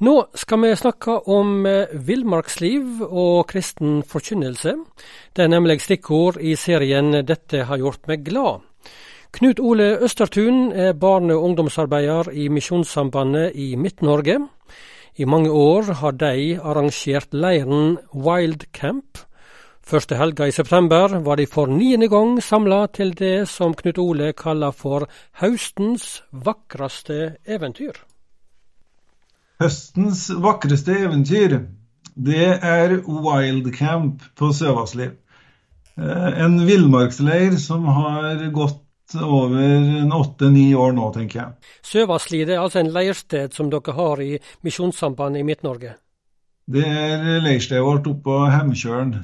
Nå skal vi snakke om eh, villmarksliv og kristen forkynnelse. Det er nemlig stikkord i serien 'Dette har gjort meg glad'. Knut Ole Østertun er barne- og ungdomsarbeider i Misjonssambandet i Midt-Norge. I mange år har de arrangert leiren Wild Camp. Første helga i september var de for niende gang samla til det som Knut Ole kaller for høstens vakreste eventyr. Høstens vakreste eventyr, det er Wildcamp på Søvassliv. Eh, en villmarksleir som har gått over åtte-ni år nå, tenker jeg. Søvassli er altså en leirsted som dere har i Misjonssambandet i Midt-Norge? Det er leirstedet vårt oppå Hemkjølen.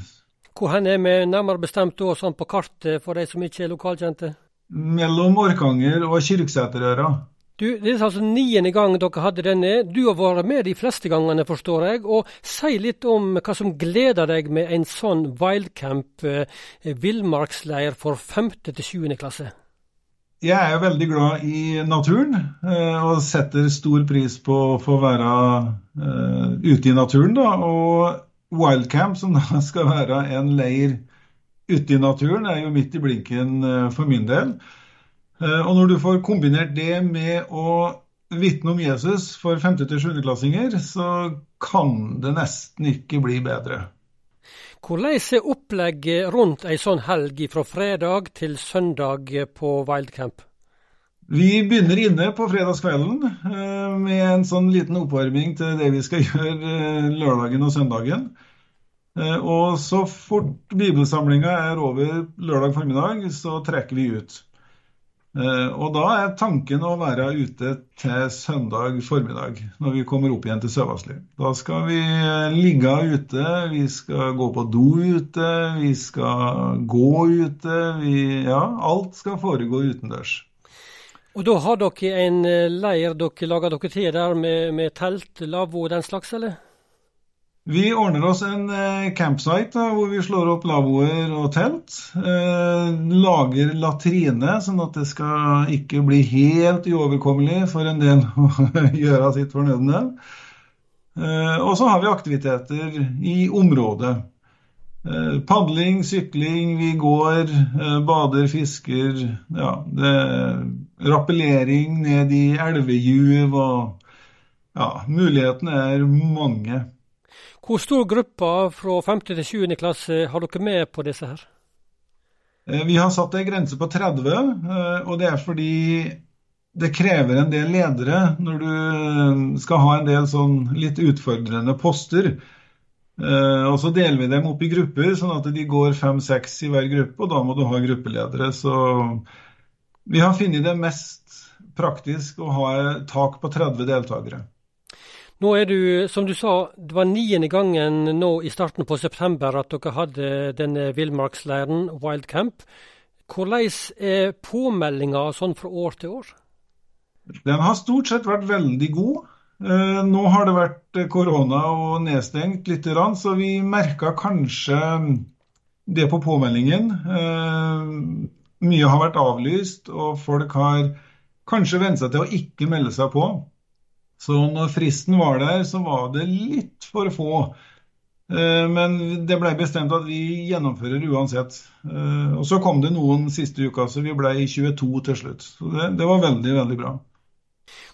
Hvor hen er vi nærmere bestemt da, sånn på kartet, for de som ikke er lokalkjente? Mellom Orkanger og Kyrksæterøra. Du, Det er altså niende gang dere hadde denne. Du har vært med de fleste gangene, forstår jeg. og Si litt om hva som gleder deg med en sånn wildcamp, eh, villmarksleir for 5. til sjuende klasse. Jeg er veldig glad i naturen eh, og setter stor pris på å få være eh, ute i naturen. Da. Og wildcamp, som da skal være en leir ute i naturen, er jo midt i blinken uh, for min del. Eh, og når du får kombinert det med å vitne om Jesus for 5. til 7. klassinger, så kan det nesten ikke bli bedre. Hvordan er opplegget rundt ei sånn helg fra fredag til søndag på Wildcamp? Vi begynner inne på fredagskvelden eh, med en sånn liten oppvarming til det vi skal gjøre eh, lørdagen og søndagen. Og så fort bibelsamlinga er over lørdag formiddag, så trekker vi ut. Eh, og da er tanken å være ute til søndag formiddag, når vi kommer opp igjen til Søvassli. Da skal vi eh, ligge ute, vi skal gå på do ute, vi skal gå ute. Vi, ja, alt skal foregå utendørs. Og da har dere en eh, leir dere lager dere til der med, med telt, lavvo og den slags, eller? Vi ordner oss en eh, campsite da, hvor vi slår opp lavvoer og telt. Eh, lager latrine, sånn at det skal ikke bli helt uoverkommelig for en del å gjøre sitt fornødne. Eh, og så har vi aktiviteter i området. Eh, padling, sykling, vi går, eh, bader, fisker. Ja, det, rappellering ned i elvejuv og Ja, mulighetene er mange. Hvor stor gruppe fra 5. til 7. klasse har dere med på disse her? Eh, vi har satt en grense på 30, eh, og det er fordi det krever en del ledere når du eh, skal ha en del sånn litt utfordrende poster. Og så deler vi dem opp i grupper, sånn at de går fem-seks i hver gruppe, og da må du ha gruppeledere. Så vi har funnet det mest praktisk å ha tak på 30 deltakere. Nå er du, som du sa, det var niende gangen nå i starten på september at dere hadde denne villmarksleiren, Wild Camp. Hvordan er påmeldinga sånn fra år til år? Den har stort sett vært veldig god. Eh, nå har det vært korona og nedstengt litt, så vi merka kanskje det på påmeldingen. Eh, mye har vært avlyst, og folk har kanskje vent seg til å ikke melde seg på. Så når fristen var der, så var det litt for få. Eh, men det ble bestemt at vi gjennomfører uansett. Eh, og så kom det noen siste uka, så vi ble i 22 til slutt. Så det, det var veldig, veldig bra.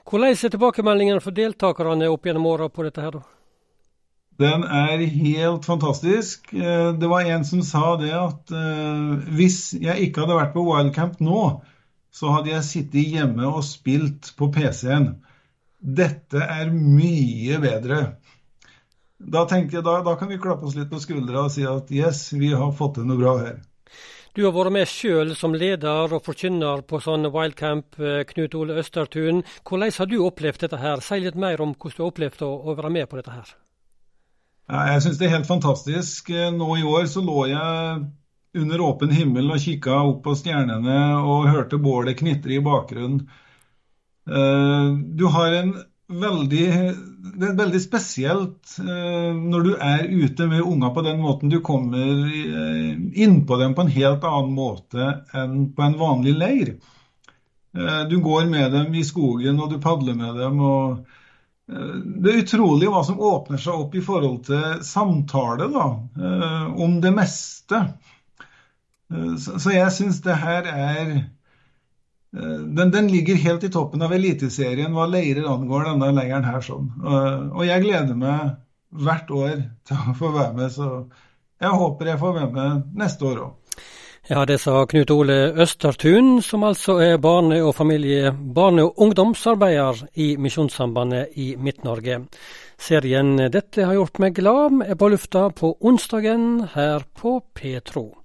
Hvordan er tilbakemeldingen for deltakerne opp gjennom åra på dette her, da? Den er helt fantastisk. Eh, det var en som sa det at hvis jeg ikke hadde vært på Wildcamp nå, så hadde jeg sittet hjemme og spilt på PC-en. Dette er mye bedre. Da jeg, da, da kan vi klappe oss litt på skuldra og si at yes, vi har fått til noe bra her. Du har vært med sjøl som leder og forkynner på sånn wildcamp, eh, Knut Ole Østertun. Hvordan har du opplevd dette her? Si litt mer om hvordan du har opplevd å, å være med på dette her. Ja, jeg syns det er helt fantastisk. Nå i år så lå jeg under åpen himmel og kikka opp på stjernene og hørte bålet knitre i bakgrunnen. Eh, du har en veldig Det er veldig spesielt eh, når du er ute med unger på den måten. Du kommer eh, innpå dem på en helt annen måte enn på en vanlig leir. Du går med dem i skogen, og du padler med dem. og det er utrolig hva som åpner seg opp i forhold til samtale da, om det meste. Så jeg syns det her er den, den, ligger helt i toppen av Eliteserien hva leirer angår, denne leiren her. sånn. Og jeg gleder meg hvert år til å få være med, så jeg håper jeg får være med neste år òg. Ja, det sa Knut Ole Østertun, som altså er barne- og familie, barne- og ungdomsarbeider i Misjonssambandet i Midt-Norge. Serien 'Dette har gjort meg glad' er på lufta på onsdagen her på Petro.